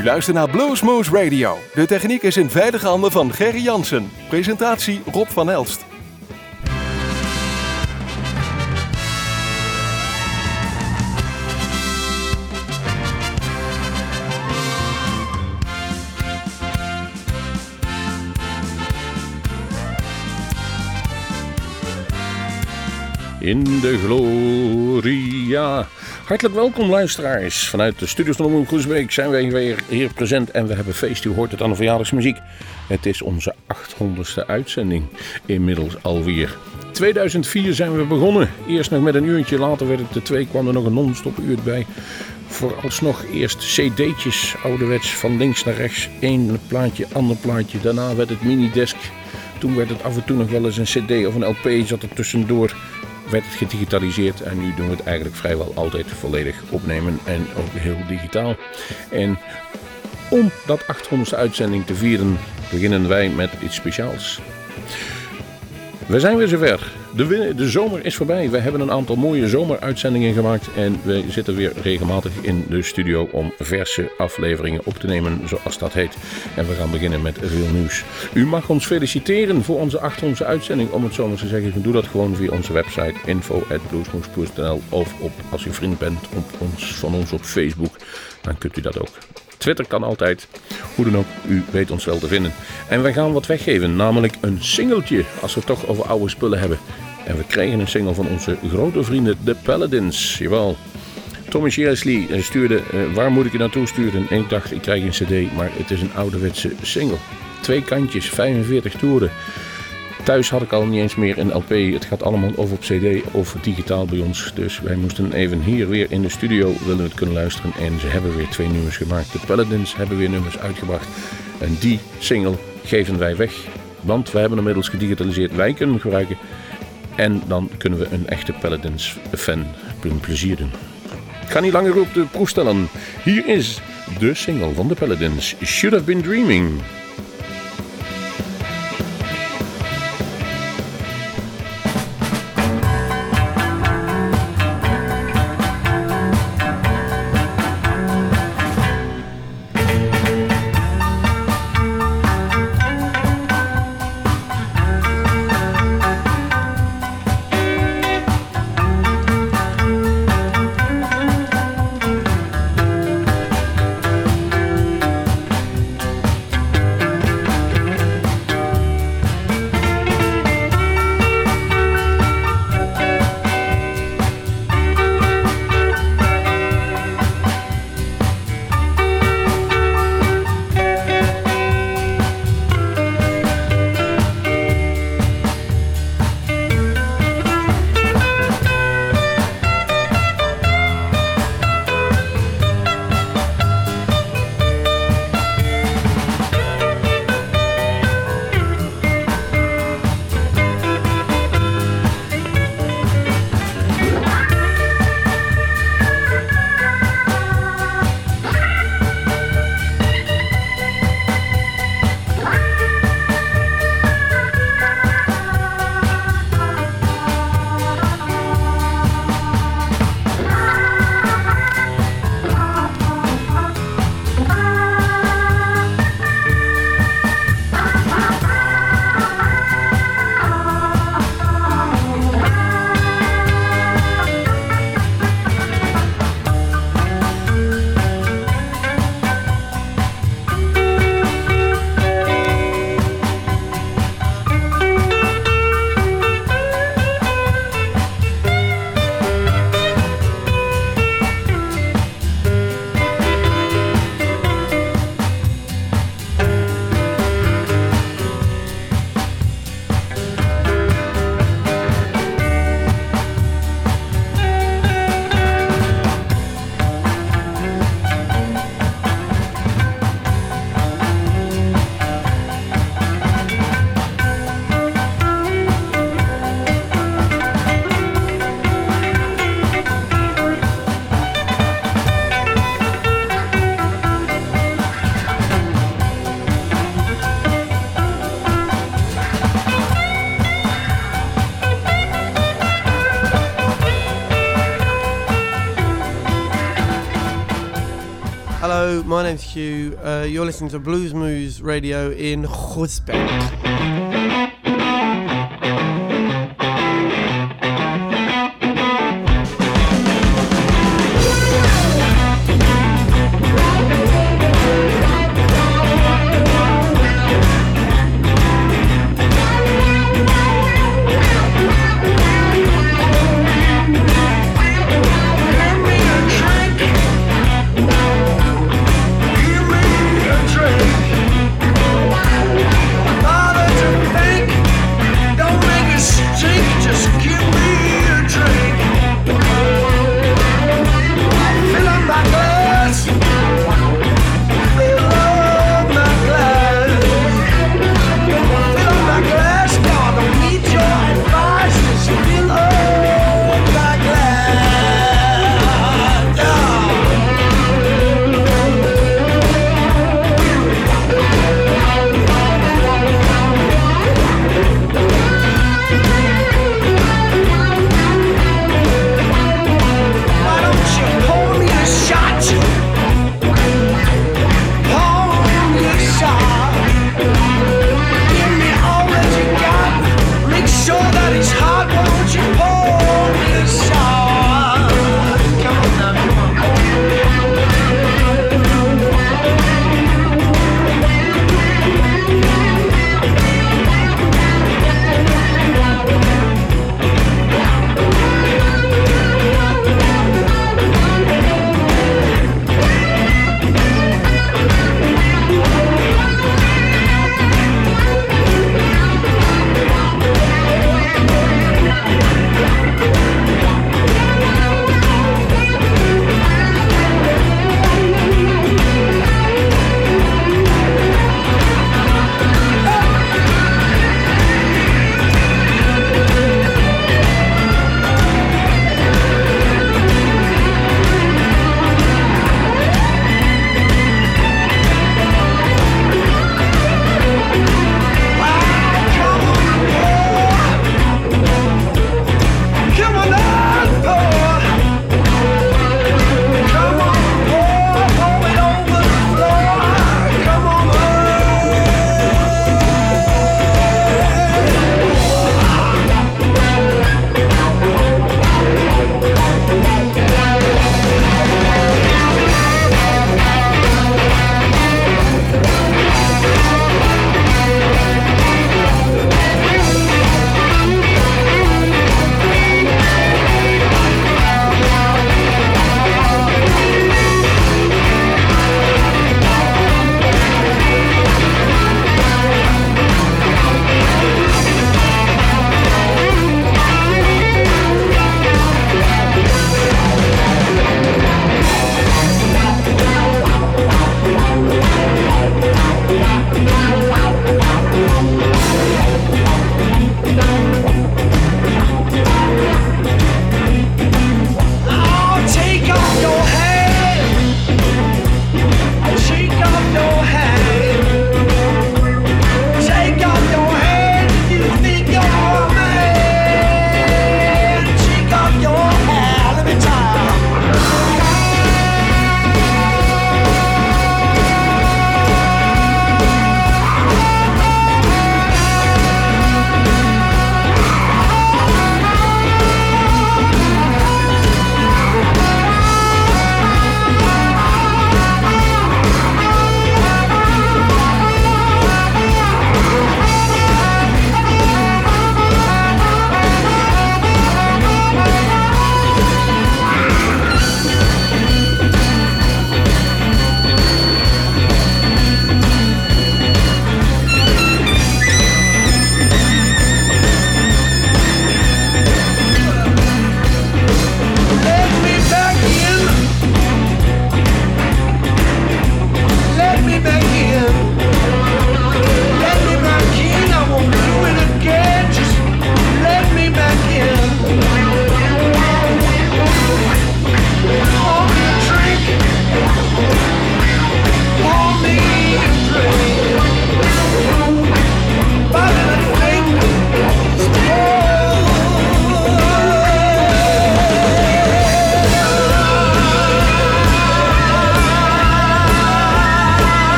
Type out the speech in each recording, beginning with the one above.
U luistert naar Bluesmoose Radio. De techniek is in veilige handen van Gerry Jansen. Presentatie Rob van Elst. In de gloria. Hartelijk welkom luisteraars. Vanuit de studios van Omroep Groesbeek zijn wij weer hier present en we hebben feest. U hoort het aan de verjaardagsmuziek. Het is onze 800ste uitzending inmiddels alweer. 2004 zijn we begonnen. Eerst nog met een uurtje, later werd het de twee, kwam er nog een non-stop uur bij. Vooralsnog eerst cd'tjes, ouderwets, van links naar rechts. Eén plaatje, ander plaatje. Daarna werd het minidesk. Toen werd het af en toe nog wel eens een cd of een LP zat er tussendoor werd het gedigitaliseerd en nu doen we het eigenlijk vrijwel altijd volledig opnemen en ook heel digitaal. En om dat 800ste uitzending te vieren beginnen wij met iets speciaals. We zijn weer zover. De, de zomer is voorbij. We hebben een aantal mooie zomeruitzendingen gemaakt. En we zitten weer regelmatig in de studio om verse afleveringen op te nemen, zoals dat heet. En we gaan beginnen met veel nieuws. U mag ons feliciteren voor onze 800 uitzending, om het zo maar te zeggen. Doe dat gewoon via onze website info.bluesmoes.nl of op, als u vriend bent op ons, van ons op Facebook. Dan kunt u dat ook. Twitter kan altijd. Hoe dan ook, u weet ons wel te vinden. En wij gaan wat weggeven, namelijk een singeltje, als we het toch over oude spullen hebben. En we krijgen een single van onze grote vrienden, de Paladins. Jawel. Tommy Shearsley stuurde, uh, waar moet ik je naartoe sturen? En ik dacht, ik krijg een cd, maar het is een ouderwetse single. Twee kantjes, 45 toeren. Thuis had ik al niet eens meer een LP. Het gaat allemaal of op CD of digitaal bij ons. Dus wij moesten even hier weer in de studio willen het kunnen luisteren. En ze hebben weer twee nummers gemaakt. De Paladins hebben weer nummers uitgebracht. En die single geven wij weg. Want wij hebben inmiddels gedigitaliseerd. Wij kunnen hem gebruiken. En dan kunnen we een echte Paladins fan een plezier doen. Ik ga niet langer op de proef stellen. Hier is de single van de Paladins. Should have been dreaming. My name's Hugh. Uh, you're listening to Blues Moose Radio in Groesbeek.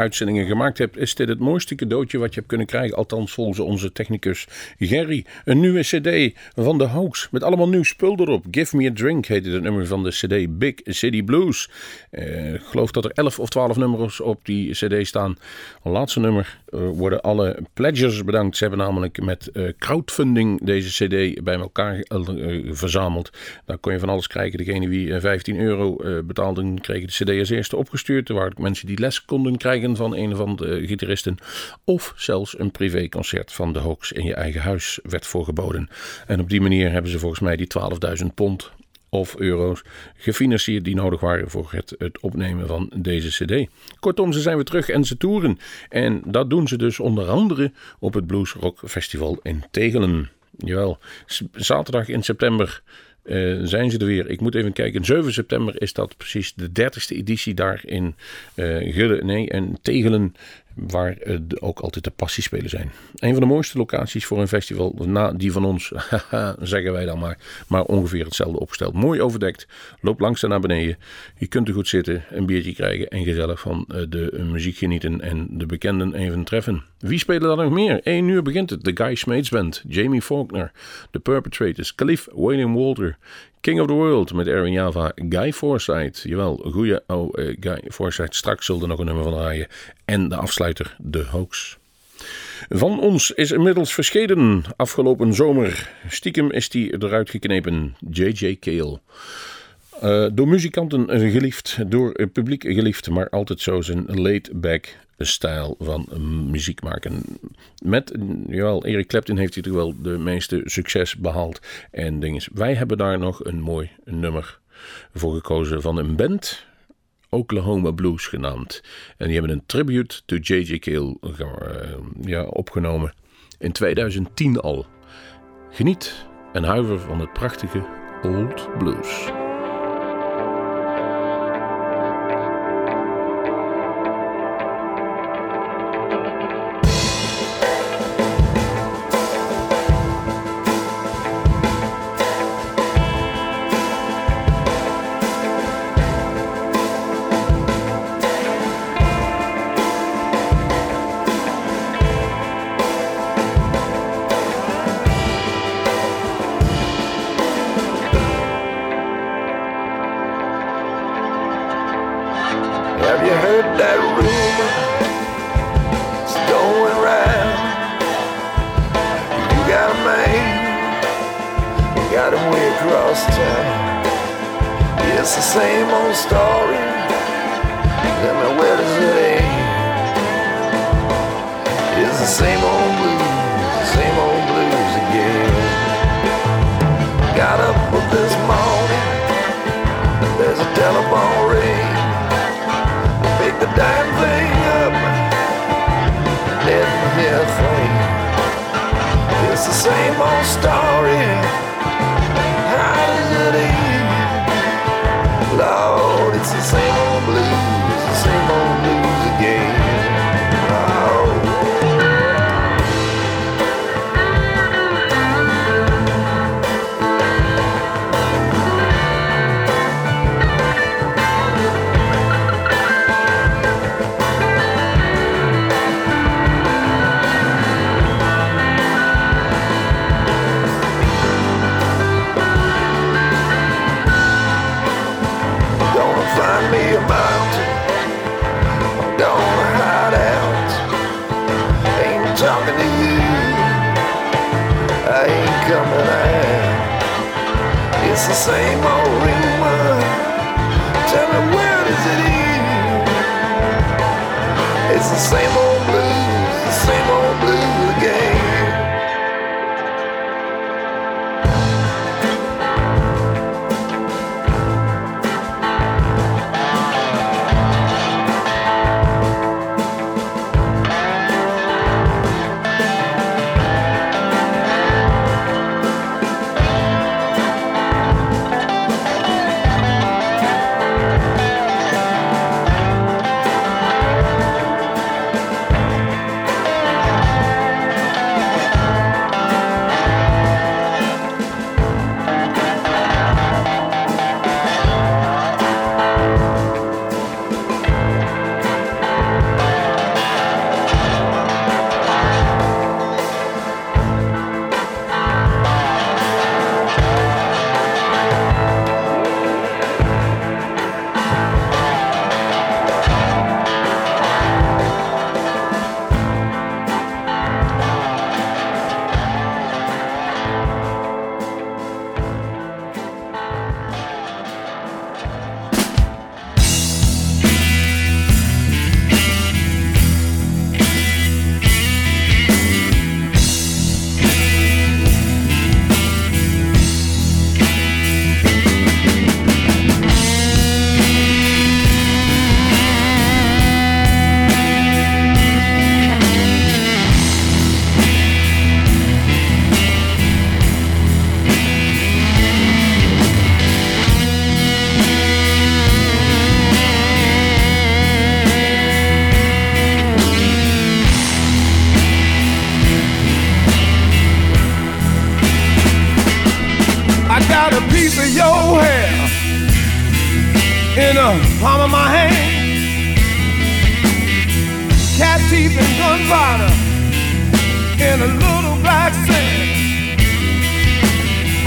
Uitzendingen gemaakt hebt, is dit het mooiste cadeautje wat je hebt kunnen krijgen. Althans, volgens onze technicus Gerry. Een nieuwe CD van de Hoax met allemaal nieuw spul erop. Give Me a Drink heette het nummer van de CD Big City Blues. Uh, ik geloof dat er 11 of 12 nummers op die CD staan. Laatste nummer worden alle pledgers bedankt. Ze hebben namelijk met uh, crowdfunding deze CD bij elkaar verzameld. Daar kon je van alles krijgen. Degene die 15 euro betaalde, kregen de CD als eerste opgestuurd. Er waren mensen die les konden krijgen van een van de gitaristen. Of zelfs een privéconcert van de Hoax in je eigen huis werd voorgeboden. En op die manier hebben ze volgens mij die 12.000 pond of euro's gefinancierd die nodig waren voor het, het, opnemen van deze CD. Kortom, ze zijn weer terug en ze toeren. En dat doen ze dus onder andere op het Blues Rock Festival in Tegelen. Jawel, zaterdag in september uh, zijn ze er weer. Ik moet even kijken. 7 september is dat precies de 30ste editie daar in uh, nee, en Tegelen waar uh, ook altijd de passiespelen zijn. Een van de mooiste locaties voor een festival, na die van ons, zeggen wij dan maar, maar ongeveer hetzelfde opgesteld. Mooi overdekt, loop langs naar beneden. Je kunt er goed zitten, een biertje krijgen en gezellig van uh, de muziek genieten en de bekenden even treffen. Wie spelen dan nog meer? 1 uur begint het. De Guy Smeets Band, Jamie Faulkner, The Perpetrators, Caliph William Walter, King of the World met Aaron Java, Guy Forsyth. Jawel, goeie oh, uh, Guy Forsyth. Straks zullen er nog een nummer van draaien. En de afsluiter, de hoax. Van ons is inmiddels verschenen afgelopen zomer. Stiekem is die eruit geknepen. J.J. Cale. Uh, door muzikanten geliefd, door het publiek geliefd, maar altijd zo zijn laid-back stijl van muziek maken. Met, jawel, Eric Clapton heeft hij toch wel de meeste succes behaald en dingen. Wij hebben daar nog een mooi nummer voor gekozen van een band, Oklahoma Blues genaamd. En die hebben een tribute to J.J. Cale uh, ja, opgenomen in 2010 al. Geniet en huiver van het prachtige Old Blues.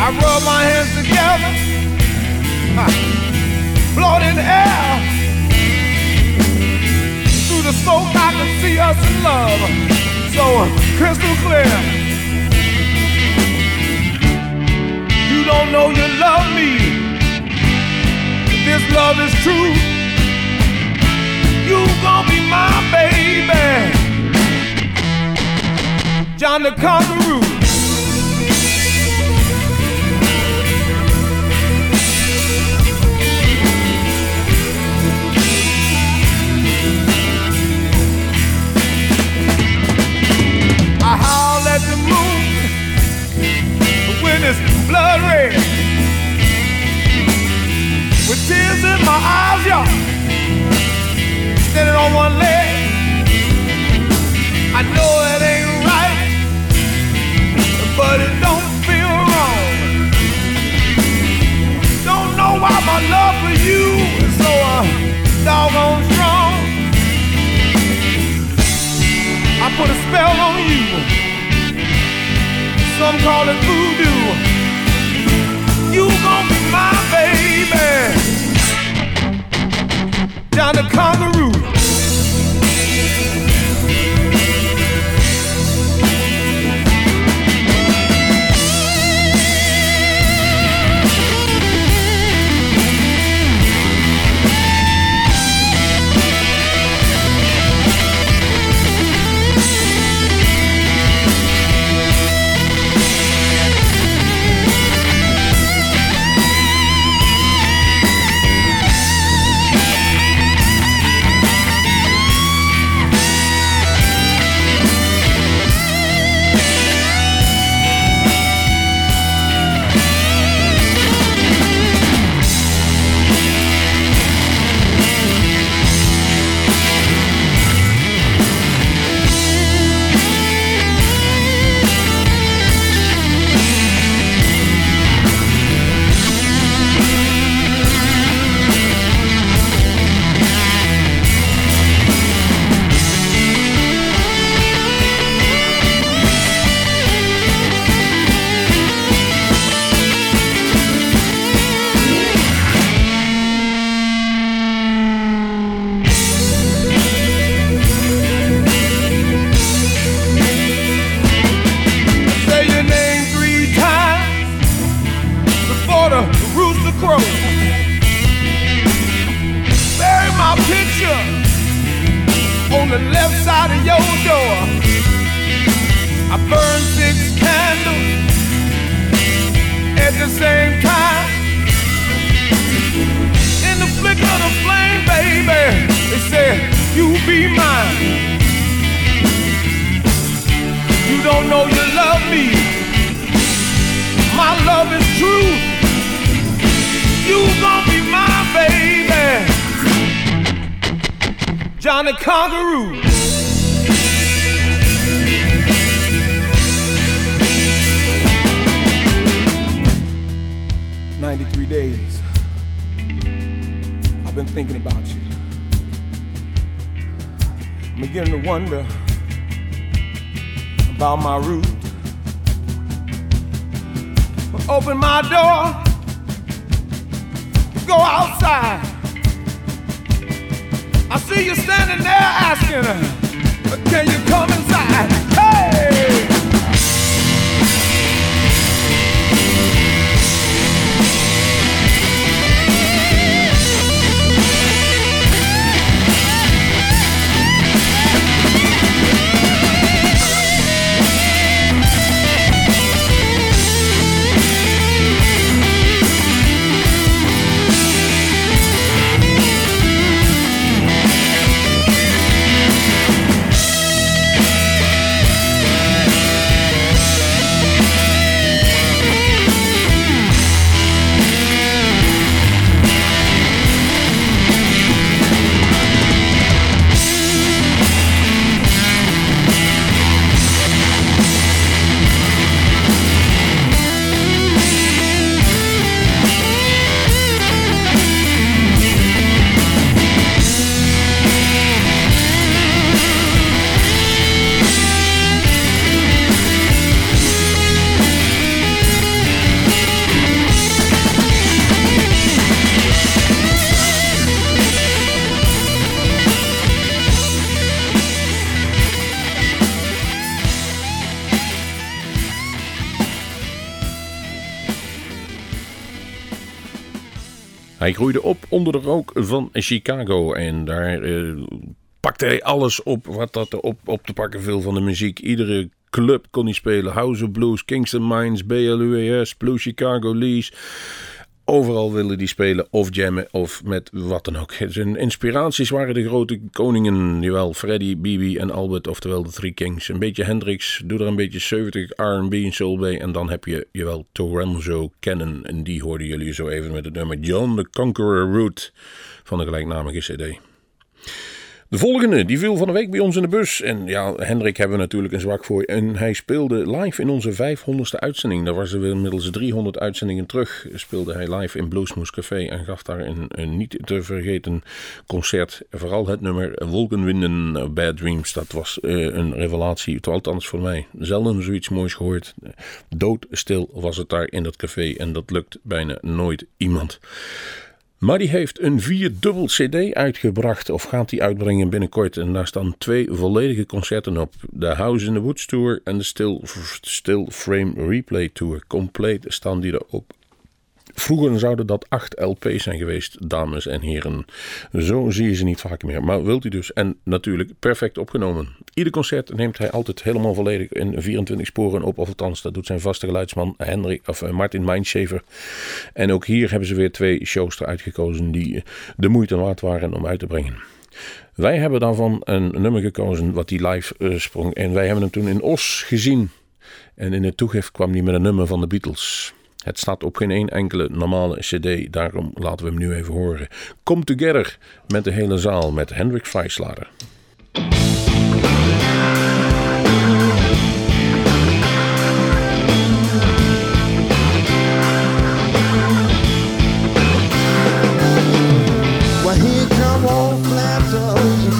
I rub my hands together, blow in the air. Through the smoke, I can see us in love, so crystal clear. You don't know you love me. This love is true. You gon' be my baby. John the Conqueror. I howl at the moon when it's blood red. With tears in my eyes, y'all. Standing on one leg. I know it ain't right, but it don't feel wrong. Don't know why my love for you is so uh, doggone strong. Put a spell on you. Some call it voodoo. You gon' be my baby. Down the kangaroo. My door, go outside. I see you standing there asking, can you come inside? Hij groeide op onder de rook van Chicago en daar uh, pakte hij alles op wat dat op, op te pakken viel van de muziek. Iedere club kon hij spelen. House of Blues, Kingston Mines, BLUES, Blue Chicago Lees. Overal wilde hij spelen of jammen of met wat dan ook. Zijn inspiraties waren de grote koningen, jawel, Freddie, Bibi en Albert, oftewel de Three Kings. Een beetje Hendrix, doe er een beetje 70 R&B en soul bij en dan heb je, jawel, Torenzo kennen. En die hoorden jullie zo even met het nummer John the Conqueror Route van de gelijknamige cd. De volgende, die viel van de week bij ons in de bus. En ja, Hendrik hebben we natuurlijk een zwak voor. En hij speelde live in onze 500ste uitzending. Daar was er inmiddels 300 uitzendingen terug. Speelde hij live in Bluesmoes Café en gaf daar een, een, niet te vergeten concert. Vooral het nummer Wolkenwinden Bad Dreams. Dat was uh, een revelatie, althans voor mij. Zelden zoiets moois gehoord. Doodstil was het daar in dat café en dat lukt bijna nooit iemand. Maar die heeft een vierdubbel CD uitgebracht, of gaat die uitbrengen binnenkort. En daar staan twee volledige concerten op: de House in the Woods Tour en de Still, Still Frame Replay Tour. Compleet staan die erop Vroeger zouden dat 8 LP's zijn geweest, dames en heren. Zo zie je ze niet vaak meer. Maar wilt u dus. En natuurlijk perfect opgenomen. Ieder concert neemt hij altijd helemaal volledig in 24 sporen op. Of althans, dat doet zijn vaste geluidsman Henry, of eh, Martin Mindshaver. En ook hier hebben ze weer twee shows eruit gekozen die de moeite waard waren om uit te brengen. Wij hebben daarvan een nummer gekozen wat die live uh, sprong. En wij hebben hem toen in Os gezien. En in het toegift kwam hij met een nummer van de Beatles. Het staat op geen één enkele normale CD, daarom laten we hem nu even horen. Come Together met de hele zaal met Hendrik Vrijslader. Come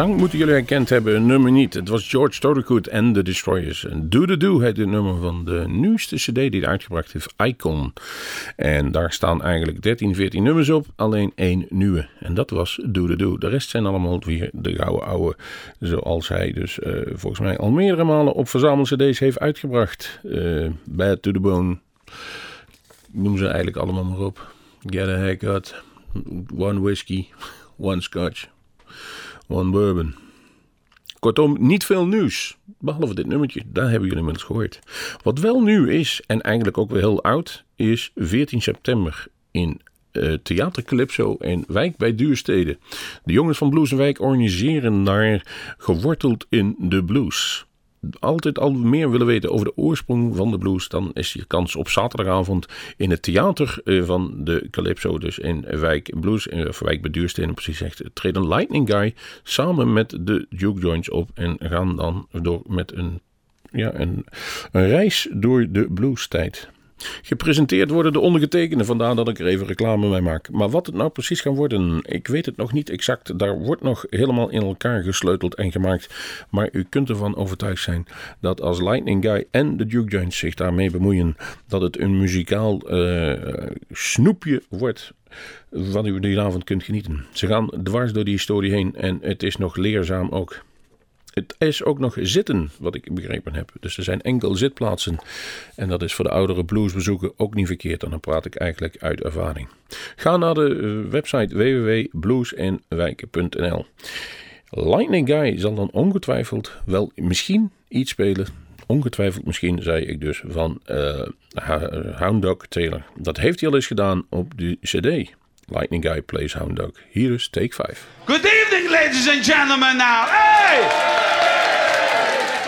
zang moeten jullie herkend hebben, een nummer niet. Het was George Thorogood en The Destroyers. En Do The Do heet het nummer van de nieuwste cd die hij uitgebracht heeft, Icon. En daar staan eigenlijk 13, 14 nummers op, alleen één nieuwe. En dat was Do The Do. De rest zijn allemaal weer de gouden oude, zoals hij dus eh, volgens mij al meerdere malen op verzamel-cd's heeft uitgebracht. Eh, Bad To The Bone, noem ze eigenlijk allemaal maar op. Get a Haircut, One Whiskey, One Scotch. One Bourbon. Kortom, niet veel nieuws. Behalve dit nummertje, daar hebben jullie inmiddels gehoord. Wat wel nieuw is, en eigenlijk ook weer heel oud, is 14 september in uh, Theater Calypso in Wijk bij Duurstede. De jongens van Blues en organiseren daar Geworteld in de Blues. Altijd al meer willen weten over de oorsprong van de blues, dan is je kans op zaterdagavond in het theater uh, van de Calypso, dus in Wijk Blues, of Wijk bij Duurstede precies zegt, treden Lightning Guy samen met de Duke Joints op en gaan dan door met een, ja, een, een reis door de bluestijd. Gepresenteerd worden de ondergetekende, vandaar dat ik er even reclame mee maak. Maar wat het nou precies kan worden, ik weet het nog niet exact. Daar wordt nog helemaal in elkaar gesleuteld en gemaakt. Maar u kunt ervan overtuigd zijn dat als Lightning Guy en de Duke Joints zich daarmee bemoeien, dat het een muzikaal uh, snoepje wordt wat u die avond kunt genieten. Ze gaan dwars door die historie heen en het is nog leerzaam ook. Het is ook nog zitten, wat ik begrepen heb. Dus er zijn enkel zitplaatsen. En dat is voor de oudere bluesbezoeken ook niet verkeerd. Dan praat ik eigenlijk uit ervaring. Ga naar de eh, website www.bluesenwijken.nl Lightning Guy zal dan ongetwijfeld wel misschien iets spelen. Ongetwijfeld misschien, zei ik dus, van uh, Hound Dog Taylor. Dat heeft hij al eens gedaan op de CD. Lightning Guy plays Hound Dog. Hier is take 5. Good evening, ladies and gentlemen, now. Hey!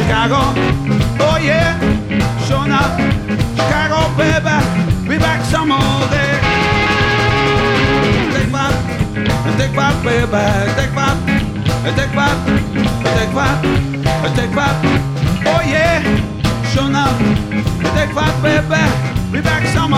Chicago. Oh yeah, sure enough. Chicago, baby. Be back some more day. Take five, take five, baby. Take five, take five, take five, take five. Oh yeah, sure enough. Take five, baby. Be back some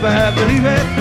more Believe it, baby, believe it,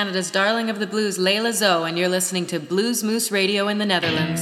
Canada's darling of the blues, Layla Zoe, and you're listening to Blues Moose Radio in the Netherlands.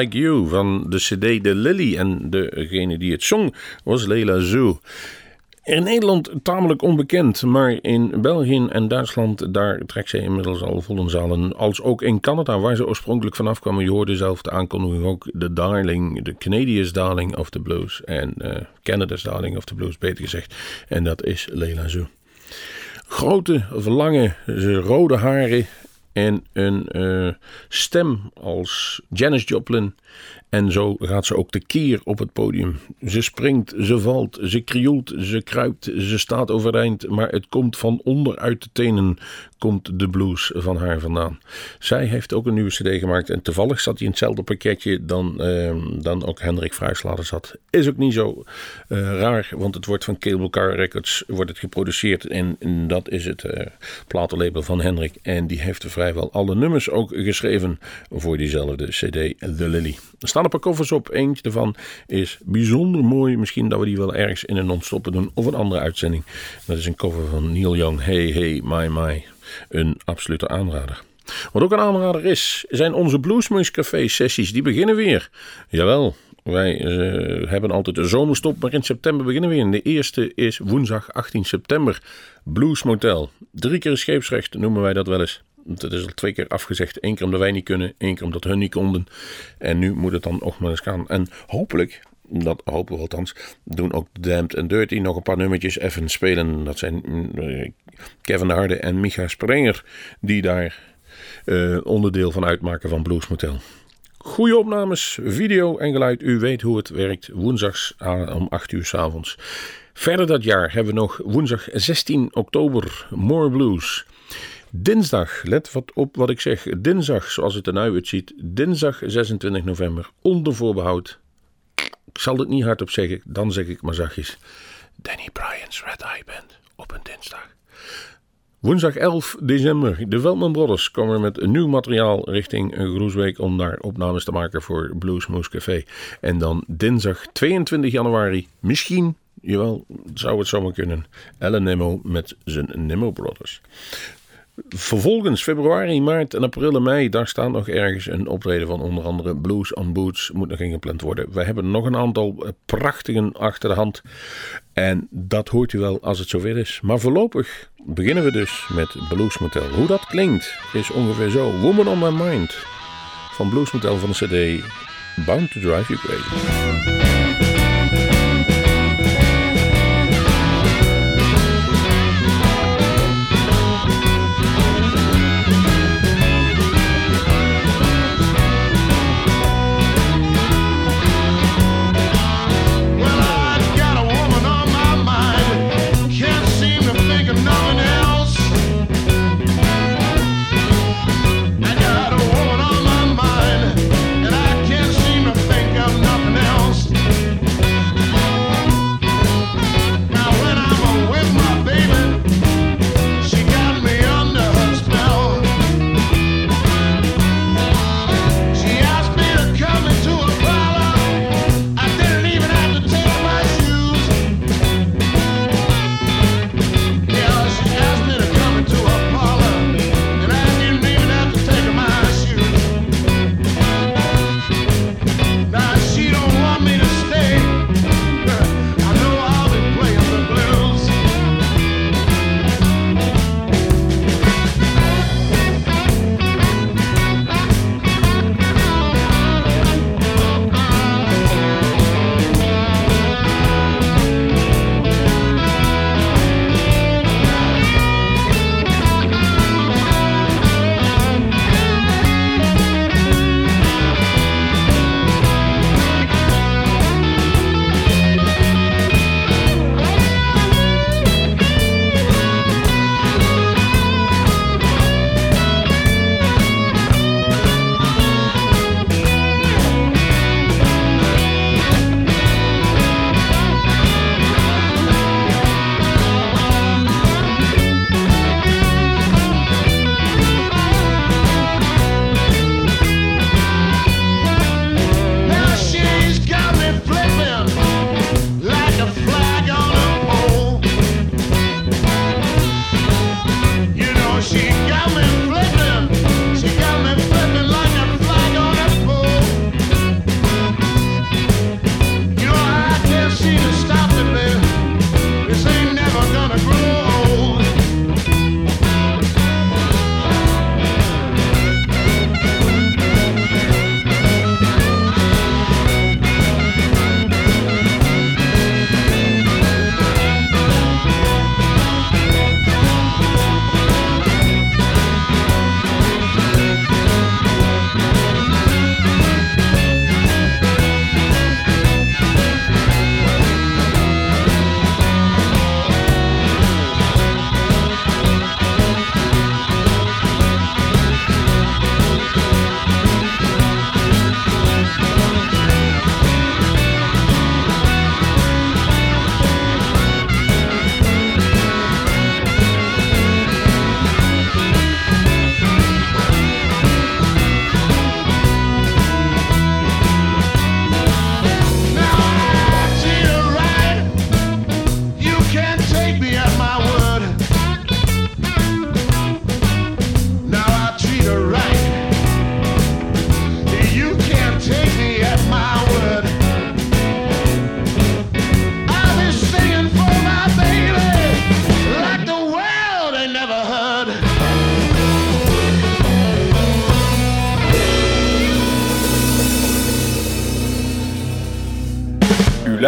Like You van de CD The Lily. En degene die het zong was Leila Zoo. In Nederland tamelijk onbekend, maar in België en Duitsland daar trekt zij inmiddels al vol in zalen. Als ook in Canada, waar ze oorspronkelijk vanaf kwam. Je hoorde zelf de aankondiging ook de Darling, de Canadia's Darling of the Blues. En uh, Canada's Darling of the Blues, beter gezegd. En dat is Leila Zoo. Grote, lange, rode haren en een uh, stem als Janis Joplin. En zo gaat ze ook keer op het podium. Ze springt, ze valt, ze krioelt, ze kruipt, ze staat overeind. Maar het komt van onderuit de tenen komt de blues van haar vandaan. Zij heeft ook een nieuwe cd gemaakt. En toevallig zat hij in hetzelfde pakketje dan, uh, dan ook Hendrik Fruislader zat. Is ook niet zo uh, raar, want het wordt van Cable Car Records wordt het geproduceerd. En, en dat is het uh, platenlabel van Hendrik. En die heeft vrijwel alle nummers ook geschreven voor diezelfde cd, The Lily. Er staan een paar koffers op. Eentje daarvan is bijzonder mooi. Misschien dat we die wel ergens in een non-stoppen doen of een andere uitzending. Dat is een cover van Neil Young. Hey, hey, my, my. Een absolute aanrader. Wat ook een aanrader is, zijn onze Bluesmoose Café sessies. Die beginnen weer. Jawel, wij uh, hebben altijd een zomerstop, maar in september beginnen we weer. De eerste is woensdag 18 september. Blues Motel. Drie keer scheepsrecht noemen wij dat wel eens. Dat is al twee keer afgezegd. Eén keer omdat wij niet kunnen, één keer omdat hun niet konden. En nu moet het dan nog maar eens gaan. En hopelijk, dat hopen we althans, doen ook Damned and Dirty nog een paar nummertjes even spelen. Dat zijn uh, Kevin de Harde en Micha Sprenger die daar uh, onderdeel van uitmaken van Blues Motel. Goede opnames, video en geluid. U weet hoe het werkt. Woensdags om 8 uur s avonds. Verder dat jaar hebben we nog woensdag 16 oktober More Blues. Dinsdag, let wat op wat ik zeg. Dinsdag, zoals het er nu uitziet. Dinsdag 26 november, onder voorbehoud. Ik zal het niet hardop zeggen, dan zeg ik maar zachtjes. Danny Bryan's Red Eye Band op een dinsdag. Woensdag 11 december. De Veldman Brothers komen met nieuw materiaal richting Groesbeek om daar opnames te maken voor Bluesmoose Café. En dan dinsdag 22 januari, misschien, jawel, zou het zomaar kunnen, Ellen Nemo met zijn Nemo Brothers. Vervolgens februari, maart en april en mei, daar staat nog ergens een optreden van onder andere Blues on Boots. Moet nog ingepland worden. We hebben nog een aantal prachtigen achter de hand. En dat hoort u wel als het zover is. Maar voorlopig beginnen we dus met Blues Motel. Hoe dat klinkt is ongeveer zo. Woman on My Mind van Blues Motel van de CD Bound to Drive You Crazy.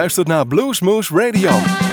Luistert naar Bluesmoose Radio.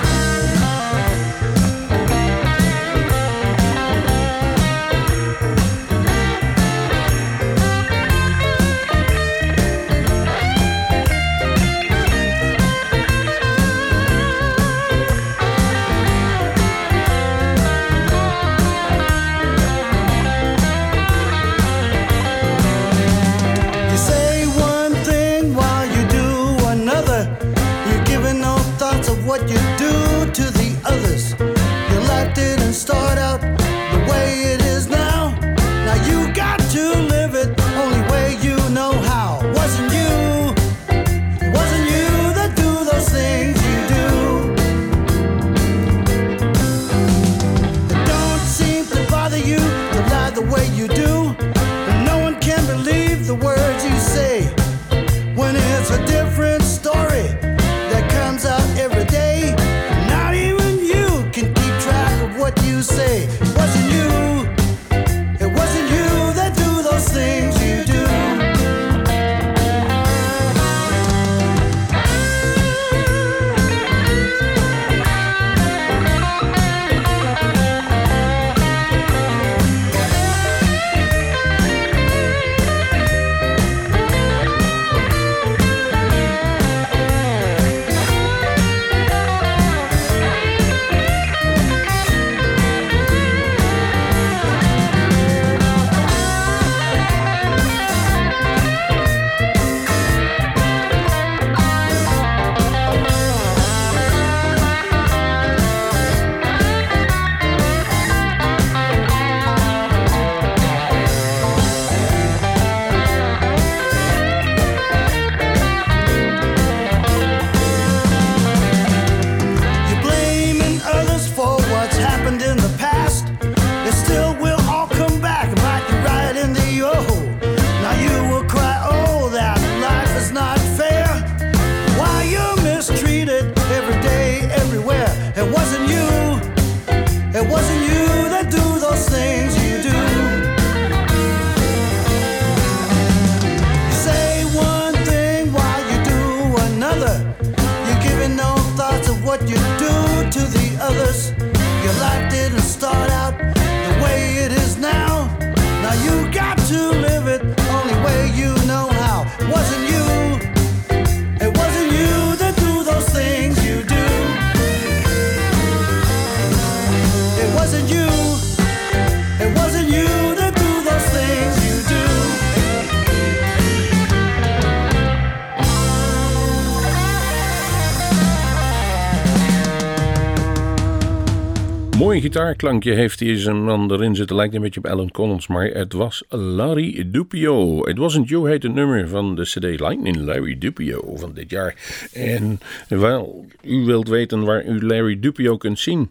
Gitaarklankje heeft deze man erin zitten. Lijkt een beetje op Alan Collins, maar het was Larry Dupio. It Wasn't You heet het nummer van de CD Lightning Larry Dupio van dit jaar. En wel, u wilt weten waar u Larry Dupio kunt zien.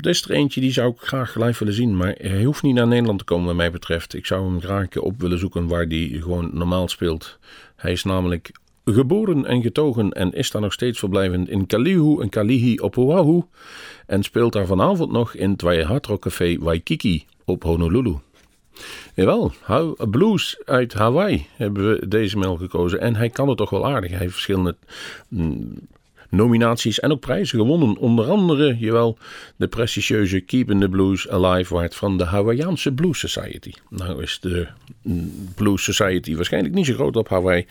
Er is er eentje die zou ik graag live willen zien, maar hij hoeft niet naar Nederland te komen wat mij betreft. Ik zou hem graag op willen zoeken waar hij gewoon normaal speelt. Hij is namelijk geboren en getogen en is daar nog steeds verblijvend in Kalihu en Kalihi op Oahu. En speelt daar vanavond nog in het Rock Café Waikiki op Honolulu. Jawel, Blues uit Hawaii hebben we deze mail gekozen. En hij kan het toch wel aardig. Hij heeft verschillende mm, nominaties en ook prijzen gewonnen. Onder andere, jawel, de prestigieuze Keeping the Blues Alive Award van de Hawaiianse Blues Society. Nou is de mm, Blues Society waarschijnlijk niet zo groot op Hawaii.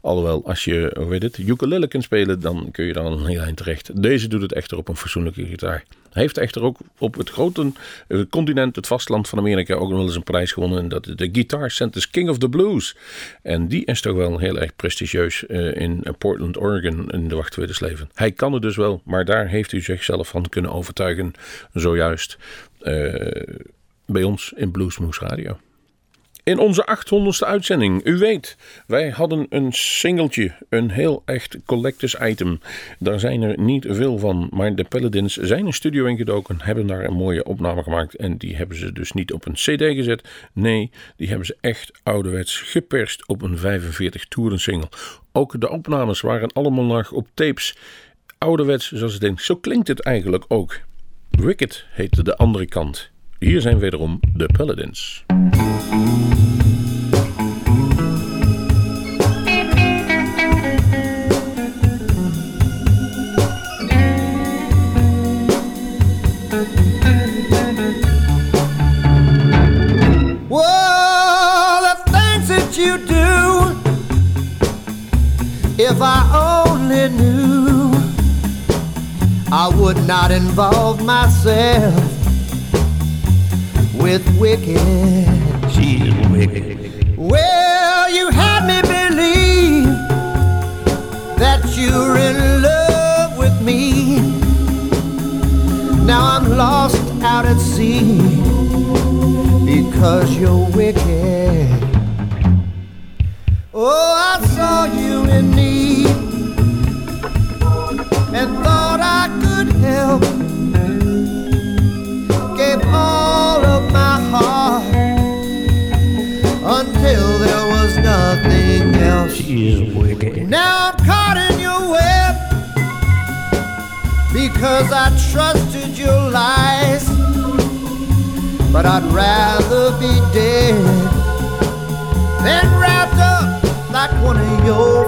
Alhoewel, als je, hoe weet het, ukulele kunt spelen, dan kun je daar een heel eind terecht. Deze doet het echter op een fatsoenlijke gitaar. Hij heeft echter ook op het grote eh, continent, het vasteland van Amerika, ook nog wel eens een prijs gewonnen. En dat is de Guitar Center's King of the Blues. En die is toch wel heel erg prestigieus eh, in Portland, Oregon, in de wachtwittersleven. Hij kan het dus wel, maar daar heeft u zichzelf van kunnen overtuigen, zojuist eh, bij ons in Bluesmoose Radio. In onze 800ste uitzending, u weet, wij hadden een singeltje, een heel echt collectors item. Daar zijn er niet veel van, maar de Paladins zijn een studio ingedoken, hebben daar een mooie opname gemaakt en die hebben ze dus niet op een cd gezet. Nee, die hebben ze echt ouderwets geperst op een 45 toeren single. Ook de opnames waren allemaal nog op tapes. Ouderwets, zoals ik denk, zo klinkt het eigenlijk ook. Wicked heette de andere kant. Hier zijn wederom de Paladins. If I only knew, I would not involve myself with wicked. She's wicked. Well, you had me believe that you're in love with me. Now I'm lost out at sea because you're wicked. Oh, I saw you in need because I trusted your lies. But I'd rather be dead than wrapped up like one of your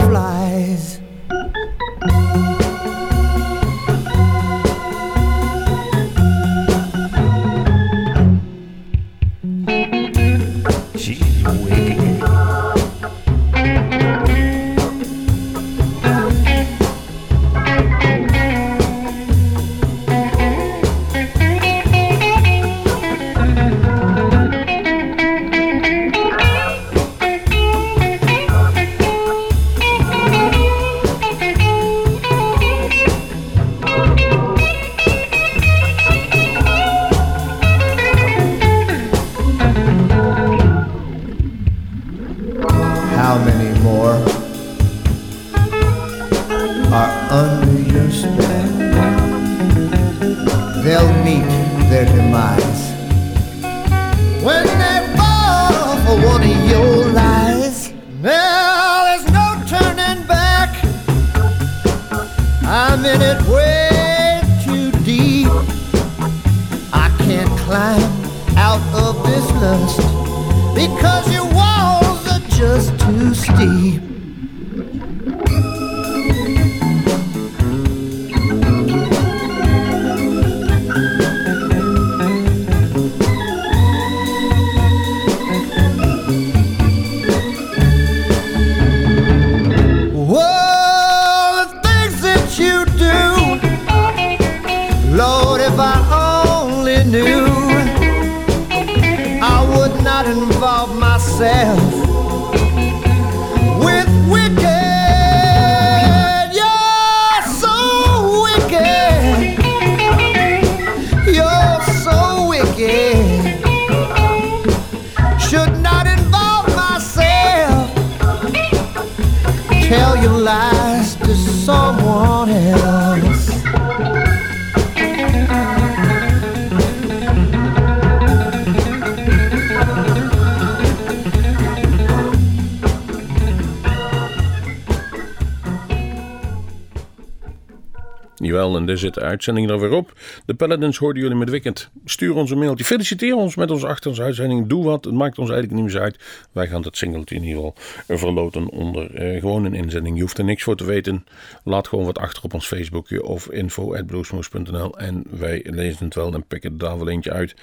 daar zit de uitzending er weer op. De Paladins hoorden jullie met Weekend. Stuur ons een mailtje. Feliciteer ons met onze achtste uitzending. Doe wat. Het maakt ons eigenlijk niet meer uit. Wij gaan dat singeltje in ieder geval verloten onder eh, gewoon een inzending. Je hoeft er niks voor te weten. Laat gewoon wat achter op ons Facebookje of info.bluesmoes.nl en wij lezen het wel en pikken er daar wel eentje uit.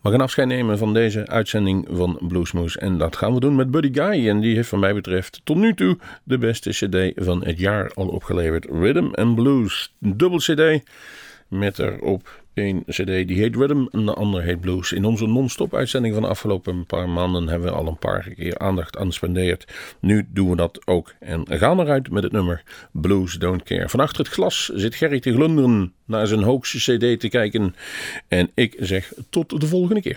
We gaan afscheid nemen van deze uitzending van Bluesmoes. En dat gaan we doen met Buddy Guy. En die heeft van mij betreft tot nu toe de beste cd van het jaar al opgeleverd. Rhythm and Blues. Een dubbel cd met erop een cd die heet Rhythm en de andere heet Blues. In onze non-stop uitzending van de afgelopen paar maanden hebben we al een paar keer aandacht aan gespendeerd. Nu doen we dat ook en gaan eruit met het nummer Blues Don't Care. Van achter het glas zit Gerry te glunderen naar zijn hoogste cd te kijken. En ik zeg tot de volgende keer.